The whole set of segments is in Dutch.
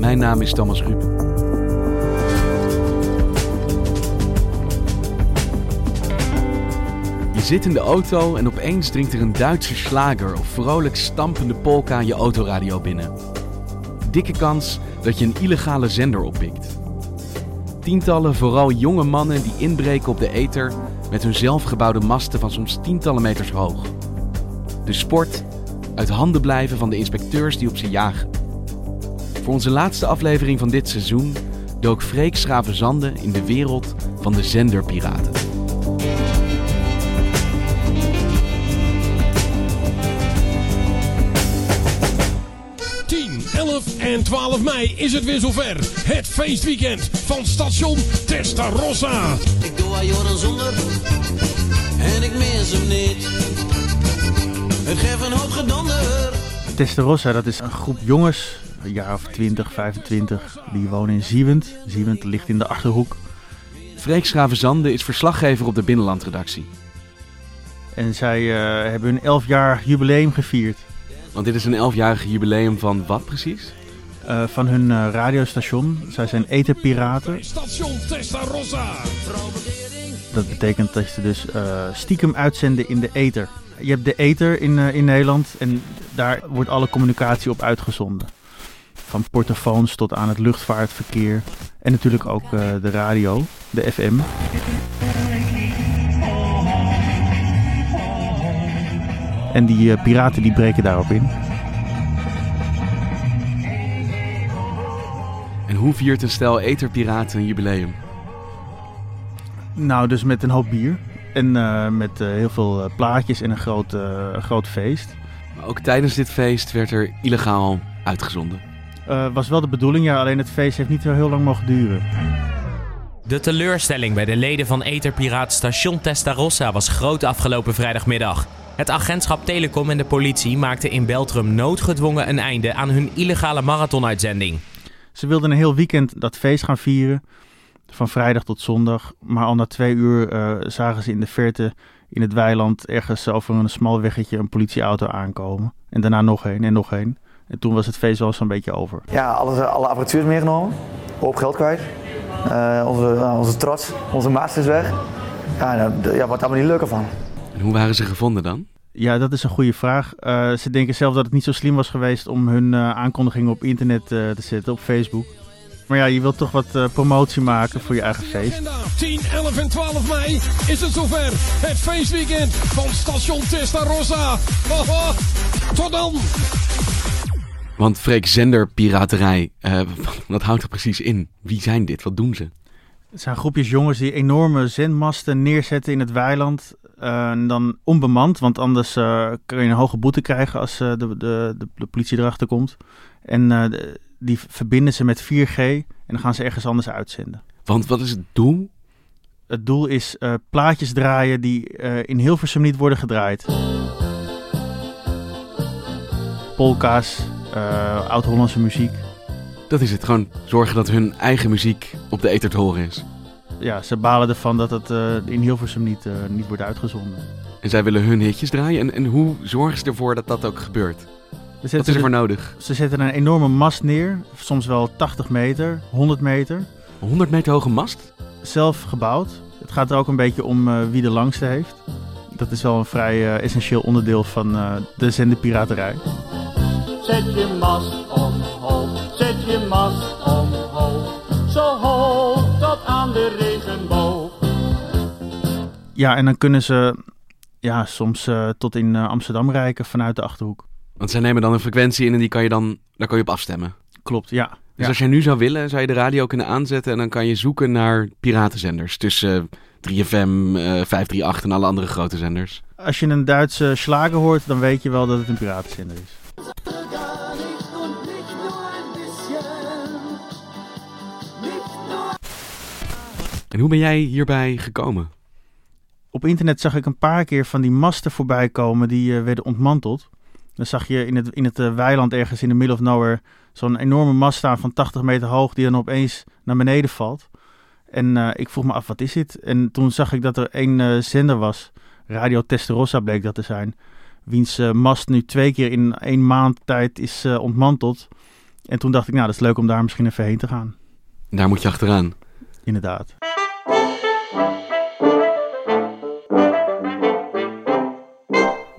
Mijn naam is Thomas Ruip. Je zit in de auto en opeens dringt er een Duitse slager of vrolijk stampende polka je autoradio binnen. Dikke kans dat je een illegale zender oppikt. Tientallen vooral jonge mannen die inbreken op de ether met hun zelfgebouwde masten van soms tientallen meters hoog. De sport uit handen blijven van de inspecteurs die op ze jagen. Voor onze laatste aflevering van dit seizoen dook Freek Schravenzande in de wereld van de zenderpiraten. en 12 mei is het weer zover. Het feestweekend van station Testarossa. Ik doe Joran zonder en ik mis hem niet. Het geeft een hoop gedonder. Testarossa, dat is een groep jongens, een jaar of 20, 25, die wonen in Ziewend. Ziewend ligt in de Achterhoek. Freek Schravenzande is verslaggever op de Binnenlandredactie. En zij uh, hebben hun 11 jaar jubileum gevierd. Want dit is een 11-jarig jubileum van wat precies? Uh, van hun uh, radiostation. Zij zijn etenpiraten. Station Testarossa. Dat betekent dat ze dus uh, stiekem uitzenden in de ether. Je hebt de ether in, in Nederland en daar wordt alle communicatie op uitgezonden. Van portofoons tot aan het luchtvaartverkeer. En natuurlijk ook de radio, de FM. En die piraten die breken daarop in. En hoe viert een stel eterpiraten een jubileum? Nou, dus met een hoop bier. En uh, met uh, heel veel plaatjes en een groot, groot feest. Maar ook tijdens dit feest werd er illegaal uitgezonden. was wel de bedoeling, ja. Alleen het feest heeft niet zo heel lang mogen duren. De teleurstelling bij de leden van Eterpiraat Station Testarossa was groot afgelopen vrijdagmiddag. Het agentschap Telecom en de politie maakten in Beltrum noodgedwongen een einde aan hun illegale marathonuitzending. Ze wilden een heel weekend dat feest gaan vieren, van vrijdag tot zondag. Maar al na twee uur uh, zagen ze in de verte in het weiland ergens over een smal weggetje een politieauto aankomen. En daarna nog één en nog één. En toen was het feest wel zo'n beetje over. Ja, alles, alle apparatuur is meegenomen. Hoop geld kwijt. Uh, onze, uh, onze trots, onze maat is weg. Ja, nou, ja, wat allemaal niet leuker van. En hoe waren ze gevonden dan? Ja, dat is een goede vraag. Uh, ze denken zelf dat het niet zo slim was geweest om hun uh, aankondigingen op internet uh, te zetten, op Facebook. Maar ja, je wilt toch wat promotie maken voor je eigen feest. 10, 11 en 12 mei is het zover. Het feestweekend van station Testarossa. Rossa. Tot dan! Want Freek, zenderpiraterij, wat houdt er precies in? Wie zijn dit? Wat doen ze? Het zijn groepjes jongens die enorme zendmasten neerzetten in het weiland. Uh, dan onbemand, want anders uh, kun je een hoge boete krijgen als uh, de, de, de, politie erachter komt. En de, die verbinden ze met 4G en dan gaan ze ergens anders uitzenden. Want wat is het doel? Het doel is plaatjes draaien die in Hilversum niet worden gedraaid. Polka's, oud-Hollandse muziek. Dat is het, gewoon zorgen dat hun eigen muziek op de ether te horen is ja, ze balen ervan dat het uh, in Hilversum niet, uh, niet wordt uitgezonden. En zij willen hun hitjes draaien. En, en hoe zorgen ze ervoor dat dat ook gebeurt? Wat is er voor nodig? Ze zetten een enorme mast neer. Soms wel 80 meter, 100 meter. 100 meter hoge mast? Zelf gebouwd. Het gaat er ook een beetje om uh, wie de langste heeft. Dat is wel een vrij essentieel onderdeel van de zenderpiraterij. Zet je mast omhoog, zet je mast omhoog. Zo hoog tot aan de regenboog. Ja, en dan kunnen ze ja, soms uh, tot in uh, Amsterdam reiken vanuit de Achterhoek. Want zij nemen dan een frequentie in en die kan je dan, daar kan je op afstemmen. Klopt, ja. Dus als jij nu zou willen, zou je de radio kunnen aanzetten en dan kan je zoeken naar piratenzenders tussen 3FM, uh, 538 en alle andere grote zenders. Als je een Duitse slagen hoort, dan weet je wel dat het een piratenzender is. En hoe ben jij hierbij gekomen? Op internet zag ik een paar keer van die masten voorbij komen die eh, werden ontmanteld. Dan zag je in het, in het uh, weiland ergens in de middle of nowhere zo'n enorme mast staan van 80 meter hoog die dan opeens naar beneden valt. En uh, ik vroeg me af, wat is dit? En toen zag ik dat er één zender was, Radio Testarossa bleek dat te zijn, wiens mast nu twee keer in één maand tijd is ontmanteld. En toen dacht ik, nou, dat is leuk om daar misschien even heen te gaan. Daar moet je achteraan. Inderdaad.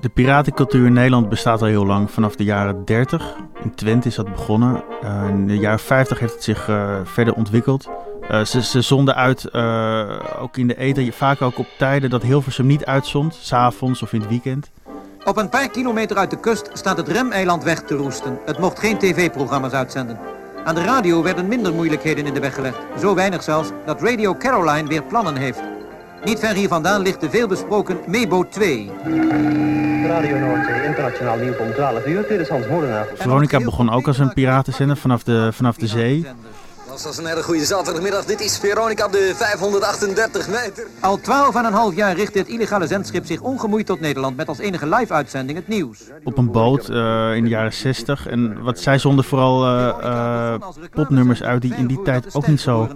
De piratencultuur in Nederland bestaat al heel lang, vanaf de jaren 30. In Twente is dat begonnen. Uh, in de jaren 50 heeft het zich uh, verder ontwikkeld. Ze, ze, zonden uit, ook in de eten, vaak ook op tijden dat Hilversum niet uitzond, s'avonds of in het weekend. Op een paar kilometer uit de kust staat het Remeiland weg te roesten. Het mocht geen tv-programma's uitzenden. Aan de radio werden minder moeilijkheden in de weg gelegd. Zo weinig zelfs dat Radio Caroline weer plannen heeft. Niet ver hier vandaan ligt de veelbesproken Mebo 2. Radio Noordzee, internationaal nieuws om 12 uur. Dit is Hans Molenaar. Veronica begon ook als een piratenzender vanaf de, vanaf de zee. Dat is een hele goede zaterdagmiddag. Dit is Veronica op de 538 meter. Al 12,5 jaar richt dit illegale zendschip zich ongemoeid tot Nederland... met als enige live-uitzending het nieuws. Op een boot uh, in de jaren 60. En wat zij zonden vooral uh, uh, popnummers uit die in die tijd ook niet zo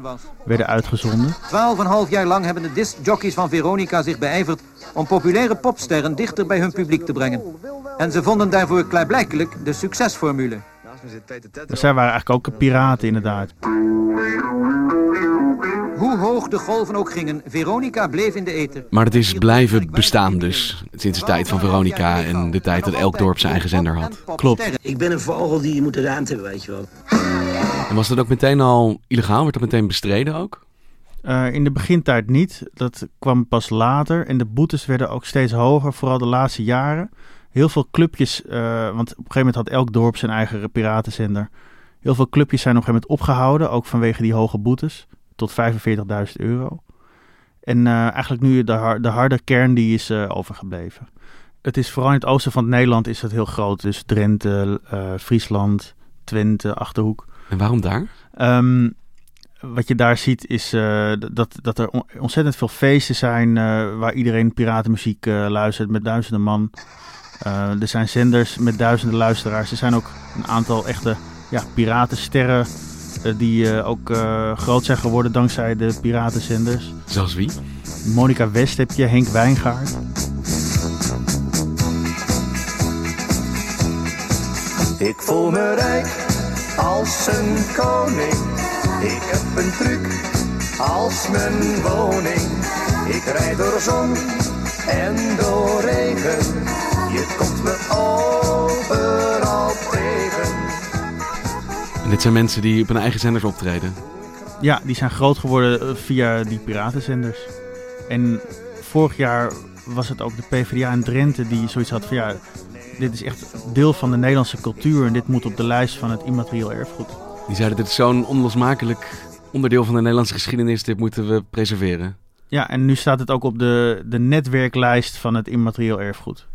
werden uitgezonden. 12,5 jaar lang hebben de discjockeys van Veronica zich beijverd... om populaire popsterren dichter bij hun publiek te brengen. En ze vonden daarvoor klaarblijkelijk de succesformule. Dus zij waren eigenlijk ook piraten inderdaad. Hoe hoog de golven ook gingen, Veronica bleef in de eten. Maar het is blijven bestaan dus. Sinds de tijd van Veronica en de tijd dat elk dorp zijn eigen zender had. Klopt. Ik ben een vogel die je moet ruimte hebben, weet je wel. En was dat ook meteen al illegaal? Werd dat meteen bestreden ook? Uh, in de begintijd niet. Dat kwam pas later. En de boetes werden ook steeds hoger, vooral de laatste jaren heel veel clubjes, uh, want op een gegeven moment had elk dorp zijn eigen piratenzender. Heel veel clubjes zijn op een gegeven moment opgehouden, ook vanwege die hoge boetes, tot 45.000 euro. En uh, eigenlijk nu de, har de harde kern die is uh, overgebleven. Het is vooral in het oosten van Nederland is het heel groot. Dus Drenthe, Friesland, Twente, Achterhoek. En waarom daar? Um, wat je daar ziet is uh, dat, dat er ontzettend veel feesten zijn uh, waar iedereen piratenmuziek uh, luistert met duizenden man. Uh, er zijn zenders met duizenden luisteraars. Er zijn ook een aantal echte ja, piratensterren uh, die uh, ook groot zijn geworden dankzij de piratenzenders. Zoals wie? Monica West heb je, Henk Wijngaard. Ik voel me rijk als een koning. Ik heb een truc als mijn woning. Ik rijd door zon en door regen. Je komt me overal tegen. En dit zijn mensen die op hun eigen zenders optreden? Ja, die zijn groot geworden via die piratenzenders. En vorig jaar was het ook de PvdA in Drenthe die zoiets had van ja, dit is echt deel van de Nederlandse cultuur en dit moet op de lijst van het immaterieel erfgoed. Die zeiden dit is zo'n onlosmakelijk onderdeel van de Nederlandse geschiedenis, dit moeten we preserveren. Ja, en nu staat het ook op de, de netwerklijst van het immaterieel erfgoed.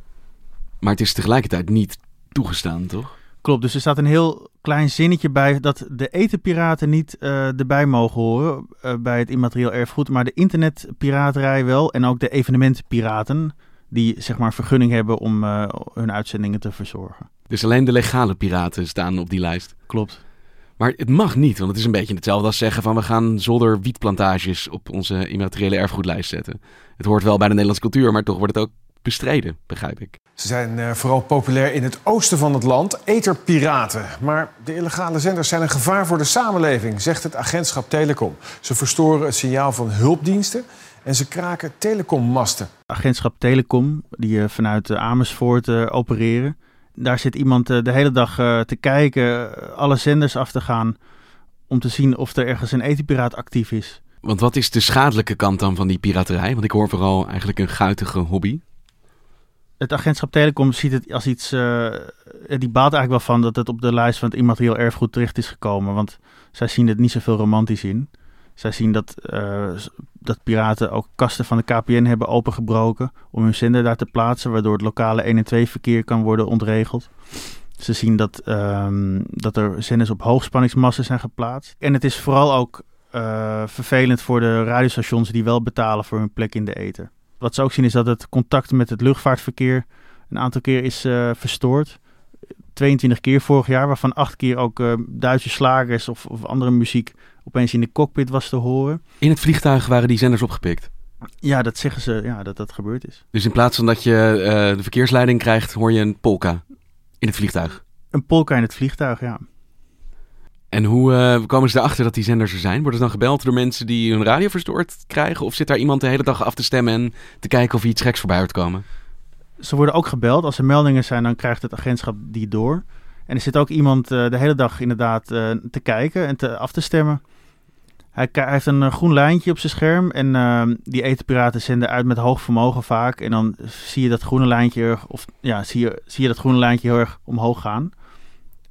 Maar het is tegelijkertijd niet toegestaan, toch? Klopt, dus er staat een heel klein zinnetje bij dat de etenpiraten niet uh, erbij mogen horen uh, bij het immaterieel erfgoed, maar de internetpiraterij wel en ook de evenementenpiraten die zeg maar vergunning hebben om uh, hun uitzendingen te verzorgen. Dus alleen de legale piraten staan op die lijst? Klopt. Maar het mag niet, want het is een beetje hetzelfde als zeggen van we gaan zolder wietplantages op onze immateriële erfgoedlijst zetten. Het hoort wel bij de Nederlandse cultuur, maar toch wordt het ook bestreden, begrijp ik. Ze zijn uh, vooral populair in het oosten van het land, eterpiraten. Maar de illegale zenders zijn een gevaar voor de samenleving, zegt het agentschap Telecom. Ze verstoren het signaal van hulpdiensten en ze kraken telecommasten. Agentschap Telecom, die uh, vanuit uh, Amersfoort opereren. Daar zit iemand de hele dag te kijken, alle zenders af te gaan... om te zien of er ergens een etenpiraat actief is. Want wat is de schadelijke kant dan van die piraterij? Want ik hoor vooral eigenlijk een guitige hobby het agentschap Telecom ziet het als iets. Uh, die baalt eigenlijk wel van dat het op de lijst van het immaterieel erfgoed terecht is gekomen. Want zij zien het niet zoveel romantisch in. Zij zien dat, uh, dat piraten ook kasten van de KPN hebben opengebroken. om hun zender daar te plaatsen. waardoor het lokale 1 en 2 verkeer kan worden ontregeld. Ze zien dat, um, dat er zenders op hoogspanningsmassen zijn geplaatst. En het is vooral ook eh, vervelend voor de radiostations die wel betalen voor hun plek in de ether. Wat ze ook zien is dat het contact met het luchtvaartverkeer een aantal keer is uh, verstoord. 22 keer vorig jaar, waarvan 8 keer ook Duitse slagers of, of, andere muziek opeens in de cockpit was te horen. In het vliegtuig waren die zenders opgepikt? Ja, dat zeggen ze, ja, dat dat gebeurd is. Dus in plaats van dat je uh, de verkeersleiding krijgt, hoor je een polka in het vliegtuig? Een polka in het vliegtuig, ja. En hoe uh, komen ze erachter dat die zenders er zijn? Worden ze dan gebeld door mensen die hun radio verstoord krijgen? Of zit daar iemand de hele dag af te stemmen en te kijken of iets geks voorbij hoort komen? Ze worden ook gebeld. Als er meldingen zijn, dan krijgt het agentschap die door. En er zit ook iemand uh, de hele dag inderdaad uh, te kijken en te, af te stemmen. Hij, heeft een groen lijntje op zijn scherm en uh, die etenpiraten zenden uit met hoog vermogen vaak. En dan zie je dat groene lijntje, of ja, zie je, zie je dat groene lijntje heel erg omhoog gaan.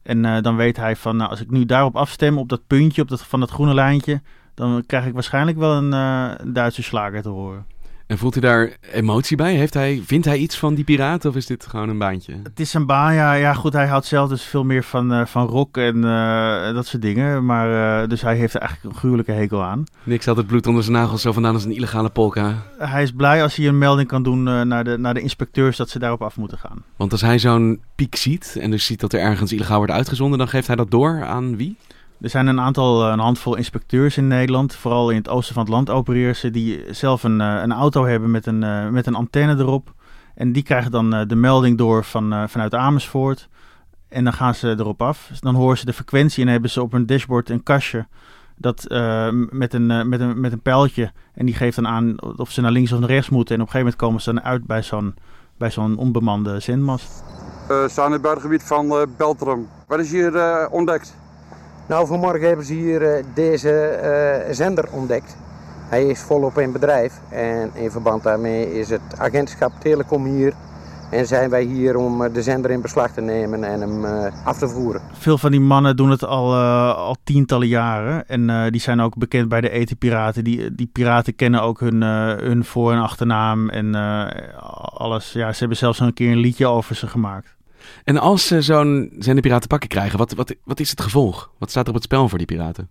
En uh, dan weet hij van, nou, als ik nu daarop afstem, op dat puntje op dat, van dat groene lijntje, dan krijg ik waarschijnlijk wel een, een Duitse slager te horen. En voelt hij daar emotie bij? Heeft hij, vindt hij iets van die piraten of is dit gewoon een baantje? Het is een baan, ja. Ja, goed, hij houdt zelf dus veel meer van, uh, van rock en uh, dat soort dingen. Maar, uh, dus hij heeft er eigenlijk een gruwelijke hekel aan. Niks had het bloed onder zijn nagels zo vandaan als een illegale polka. Hij is blij als hij een melding kan doen naar, de, naar de inspecteurs dat ze daarop af moeten gaan. Want als hij zo'n piek ziet en dus ziet dat er ergens illegaal wordt uitgezonden, dan geeft hij dat door aan wie? Er zijn een aantal, een handvol inspecteurs in Nederland, vooral in het oosten van het land opereren ze, die zelf een, een auto hebben met een, met een antenne erop. En die krijgen dan de melding door van, vanuit Amersfoort. En dan gaan ze erop af. Dan horen ze de frequentie en hebben ze op hun dashboard een kastje dat, met, een, met, een, met een pijltje. En die geeft dan aan of ze naar links of naar rechts moeten. En op een gegeven moment komen ze dan uit bij zo'n, bij zo'n onbemande zendmast. We staan in het buitengebied van Beltrum. Wat is hier ontdekt? Nou, vanmorgen hebben ze hier uh, deze uh, zender ontdekt. Hij is volop in bedrijf en in verband daarmee is het agentschap Telecom hier. En zijn wij hier om uh, de zender in beslag te nemen en hem af te voeren. Veel van die mannen doen het al, al tientallen jaren. En die zijn ook bekend bij de eten-piraten. Die, die piraten kennen ook hun, hun voor- en achternaam en alles. Ja, ze hebben zelfs een keer een liedje over ze gemaakt. En als ze zo'n zenderpiraat te pakken krijgen, wat, wat, wat is het gevolg? Wat staat er op het spel voor die piraten?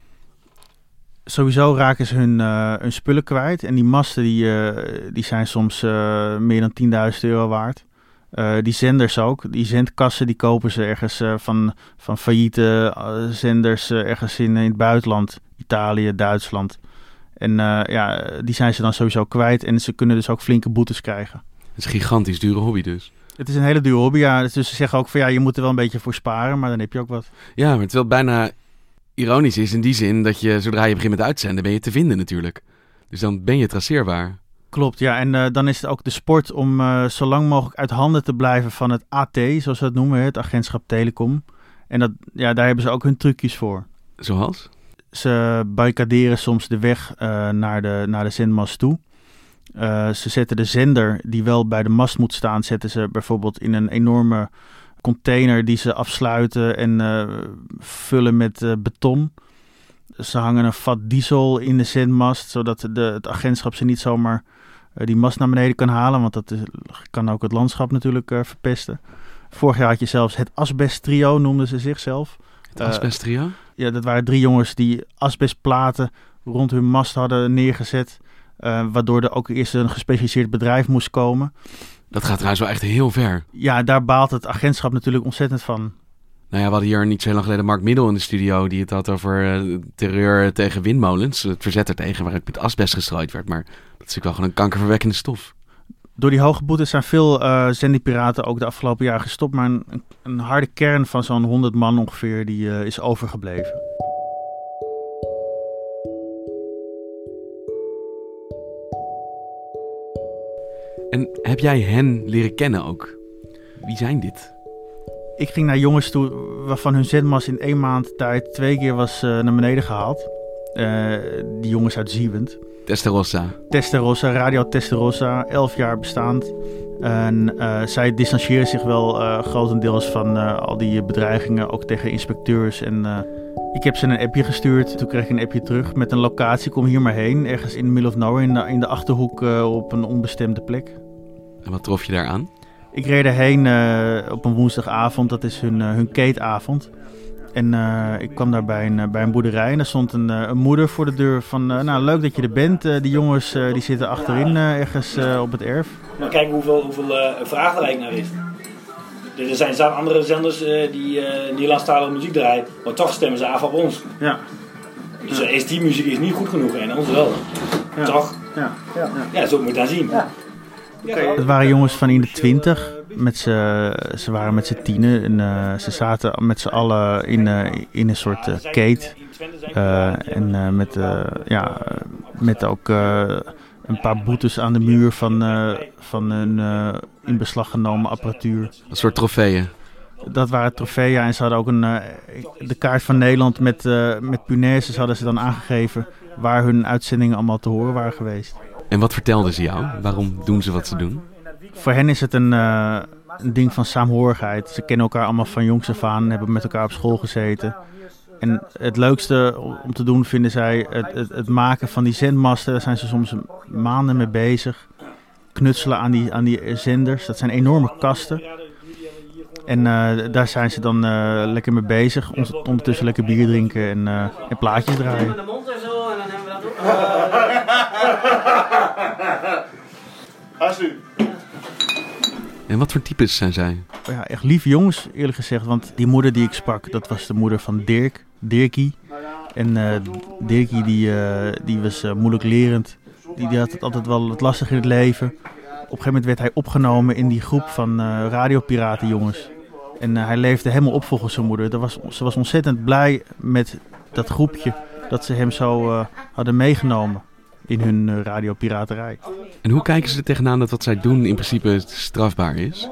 Sowieso raken ze hun, uh, hun spullen kwijt. En die masten die, uh, die zijn soms uh, meer dan 10.000 euro waard. die zenders ook. Die zendkassen die kopen ze ergens van, van failliete zenders ergens in, in het buitenland. Italië, Duitsland. En ja, die zijn ze dan sowieso kwijt. En ze kunnen dus ook flinke boetes krijgen. Het is een gigantisch dure hobby dus. Het is een hele ja. Dus ze zeggen ook van ja, je moet er wel een beetje voor sparen, maar dan heb je ook wat. Ja, maar terwijl het bijna ironisch is in die zin dat je zodra je begint met uitzenden, ben je te vinden natuurlijk. Dus dan ben je traceerbaar. Klopt, ja. En uh, dan is het ook de sport om uh, zo lang mogelijk uit handen te blijven van het AT, zoals we het noemen, het agentschap Telecom. En dat, ja, daar hebben ze ook hun trucjes voor. Zoals? Ze barricaderen soms de weg uh, naar de, naar de zendmast toe. Uh, ze zetten de zender die wel bij de mast moet staan, zetten ze bijvoorbeeld in een enorme container die ze afsluiten en uh, vullen met uh, beton. Ze hangen een vat diesel in de zendmast, zodat de, het agentschap ze niet zomaar die mast naar beneden kan halen, want dat is, kan ook het landschap natuurlijk verpesten. Vorig jaar had je zelfs het asbesttrio, noemden ze zichzelf. Het asbesttrio? ja, dat waren drie jongens die asbestplaten rond hun mast hadden neergezet. Uh, waardoor er ook eerst een gespecialiseerd bedrijf moest komen. Dat gaat trouwens wel echt heel ver. Ja, daar baalt het agentschap natuurlijk ontzettend van. Nou ja, we hadden hier niet zo lang geleden Mark Middel in de studio... die het had over uh, terreur tegen windmolens. Het verzet er tegen waar het met asbest gestrooid werd. Maar dat is natuurlijk wel gewoon een kankerverwekkende stof. Door die hoge boetes zijn veel uh, zendipiraten ook de afgelopen jaren gestopt. Maar een, een harde kern van zo'n 100 man ongeveer die uh, is overgebleven. En heb jij hen leren kennen ook? Wie zijn dit? Ik ging naar jongens toe waarvan hun zendmast in één maand tijd twee keer was uh, naar beneden gehaald. Uh, die jongens uit Ziewend. Testarossa. Testarossa, Radio Testarossa, elf jaar bestaand. En uh, zij distancieren zich wel grotendeels van al die bedreigingen, ook tegen inspecteurs. En ik heb ze een appje gestuurd. Toen kreeg ik een appje terug met een locatie. Kom hier maar heen. Ergens in the middle of nowhere, in de, in de achterhoek uh, op een onbestemde plek. En wat trof je daar aan? Ik reed erheen uh, op een woensdagavond. Dat is hun, uh, hun keetavond. En eh, ik kwam daar bij een, bij een boerderij en daar stond een, een moeder voor de deur van... nou, leuk dat je er bent. die jongens die zitten achterin ergens op het erf. Maar kijk hoeveel, hoeveel vraag er eigenlijk naar is. Er zijn andere zenders die Nederlandstalige muziek draaien, maar toch stemmen ze af op ons. Ja. Dus is die muziek is niet goed genoeg en onze wel. Ja. Toch? Ja. Ja. ja, zo moet je dat zien. Ja. Het waren jongens van in de twintig. Met ze waren met z'n tienen en uh, ze zaten met z'n allen in, uh, in een soort uh, kate. en met, ja, met ook een paar boetes aan de muur van, van hun in beslag genomen apparatuur. Een soort trofeeën? Dat waren trofeeën en ze hadden ook een, de kaart van Nederland met, met punaises hadden ze dan aangegeven waar hun uitzendingen allemaal te horen waren geweest. En wat vertelden ze jou? Waarom doen ze wat ze doen? Voor hen is het een, uh, een ding van saamhorigheid. Ze kennen elkaar allemaal van jongs af aan, hebben met elkaar op school gezeten. En het leukste om te doen vinden zij het, het, het maken van die zendmasten. Daar zijn ze soms maanden mee bezig. Knutselen aan die, aan die zenders. Dat zijn enorme kasten. En uh, daar zijn ze dan uh, lekker mee bezig. Ondertussen lekker bier drinken en, uh, en plaatjes draaien. zo en dan hebben we dat ook. En wat voor types zijn zij? Ja, echt lieve jongens, eerlijk gezegd. Want die moeder die ik sprak, dat was de moeder van Dirk, Dirkie. En uh, Dirkie die, uh, die was uh, moeilijk lerend. Die, die, had het altijd wel wat lastig in het leven. Op een gegeven moment werd hij opgenomen in die groep van radiopiraten jongens. En hij leefde helemaal op volgens zijn moeder. Dat was, ze was ontzettend blij met dat groepje dat ze hem zo hadden meegenomen in hun uh, radiopiraterij. En hoe kijken ze er tegenaan dat wat zij doen in principe strafbaar is?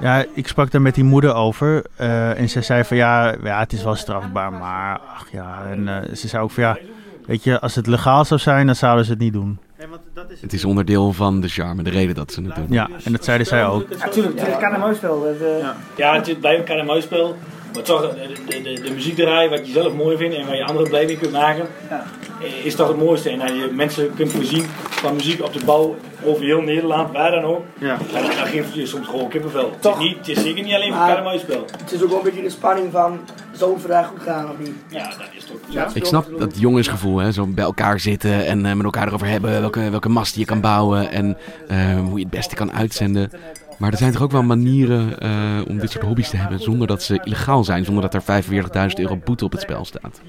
Ja, ik sprak daar met die moeder over. Uh, en ze zei van ja, ja, het is wel strafbaar, maar ach ja. En uh, ze zei ook van ja, weet je, als het legaal zou zijn, dan zouden ze het niet doen. Het is onderdeel van de charme, de reden dat ze het doen. Ja, en dat zeiden zij ook. Natuurlijk, het is een KNMO-spel. Ja, het bij een KNMO-spel. Maar toch, de, de, de, muziek draaien wat je zelf mooi vindt en waar je andere beleving kunt maken, ja. is toch het mooiste. En dat je mensen kunt voorzien van muziek op de bouw over heel Nederland, waar dan ook. Ja. En dan geeft je soms gewoon kippenvel. Toch? Het, is niet, het is zeker niet alleen voor het spel. Het is ook wel een beetje de spanning van, zou het vandaag goed gaan of niet? Ja, dat is toch... Ja. Ik snap dat jongensgevoel, hè, zo bij elkaar zitten en uh, met elkaar erover hebben welke, welke mast je kan bouwen en uh, hoe je het beste kan uitzenden. Maar er zijn toch ook wel manieren uh, om dit soort hobby's te hebben zonder dat ze illegaal zijn, zonder dat er 45.000 euro boete op het spel staat.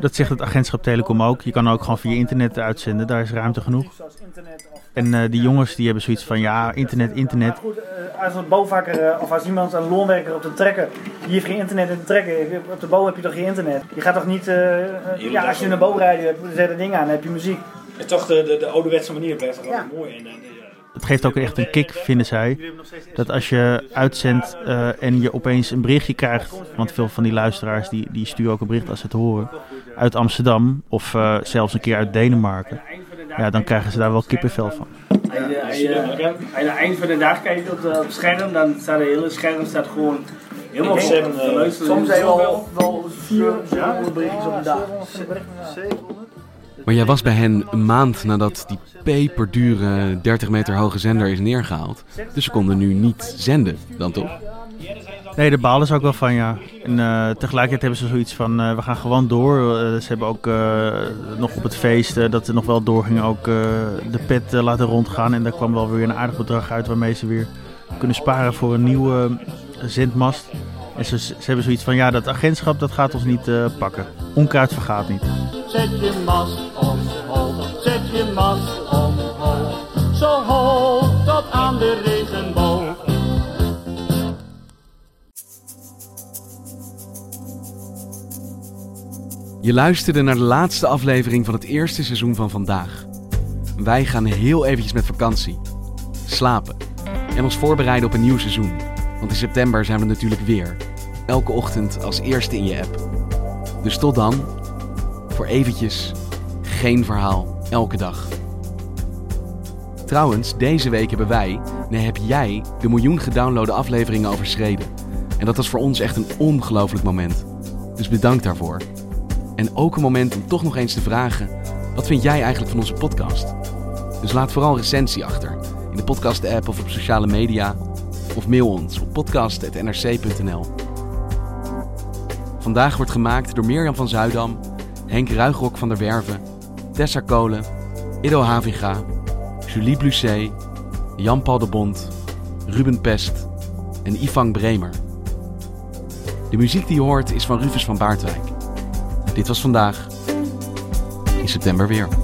Dat zegt het agentschap Telecom ook. Je kan ook gewoon via internet uitzenden, daar is ruimte genoeg. En uh, die jongens die hebben zoiets van ja, internet, internet. Goed, als een bouwvakker of als iemand een loonwerker op de trekker, die heeft geen internet in de trekker. Op de bouw heb je toch geen internet. Je gaat toch niet, ja, als je een bouwrijder hebt, zet een ding aan, dan heb je muziek. Het is toch de, de, de ouderwetse manier, blijft ja. mooi. En, het geeft ook echt een kick, vinden zij. Dat als je uitzendt uh, en je opeens een berichtje krijgt. Want veel van die luisteraars die, die sturen ook een bericht als ze het horen. Uit Amsterdam of uh, zelfs een keer uit Denemarken. Ja, dan krijgen ze daar wel kippenvel van. Als je aan het eind van de dag kijkt op, het scherm, dan staat het hele scherm staat gewoon helemaal vol. Uh, soms zijn we wel, wel vier berichtjes op de dag. Maar jij was bij hen een maand nadat die peperdure 30 meter hoge zender is neergehaald. Dus ze konden nu niet zenden, dan toch? Nee, de balen ze ook wel van, ja. En uh, tegelijkertijd hebben ze zoiets van, uh, we gaan gewoon door. Uh, ze hebben ook nog op het feest, dat er nog wel doorging, ook de pet laten rondgaan. En daar kwam wel weer een aardig bedrag uit waarmee ze weer kunnen sparen voor een nieuwe zendmast. En ze, ze, hebben zoiets van, ja, dat agentschap dat gaat ons niet pakken. Onkruid vergaat niet. Zet je mast omhoog, zet je mast omhoog. Zo hoog tot aan de regenboog. Je luisterde naar de laatste aflevering van het eerste seizoen van vandaag. Wij gaan heel eventjes met vakantie. Slapen. En ons voorbereiden op een nieuw seizoen. Want in september zijn we natuurlijk weer. Elke ochtend als eerste in je app. Dus tot dan. Voor eventjes geen verhaal elke dag. Trouwens, deze week hebben wij, nee heb jij, de miljoen gedownloade afleveringen overschreden. En dat was voor ons echt een ongelooflijk moment. Dus bedankt daarvoor. En ook een moment om toch nog eens te vragen: wat vind jij eigenlijk van onze podcast? Dus laat vooral recensie achter in de podcast-app of op sociale media. Of mail ons op podcast.nrc.nl. Vandaag wordt gemaakt door Mirjam van Zuidam, Henk Ruigrok van der Werven, Tessa Kolen, Ido Havinga, Julie Blusset, Jan-Paul de Bond, Ruben Pest en Ivan Bremer. De muziek die je hoort is van Rufus van Baardwijk. Dit was vandaag. In september weer.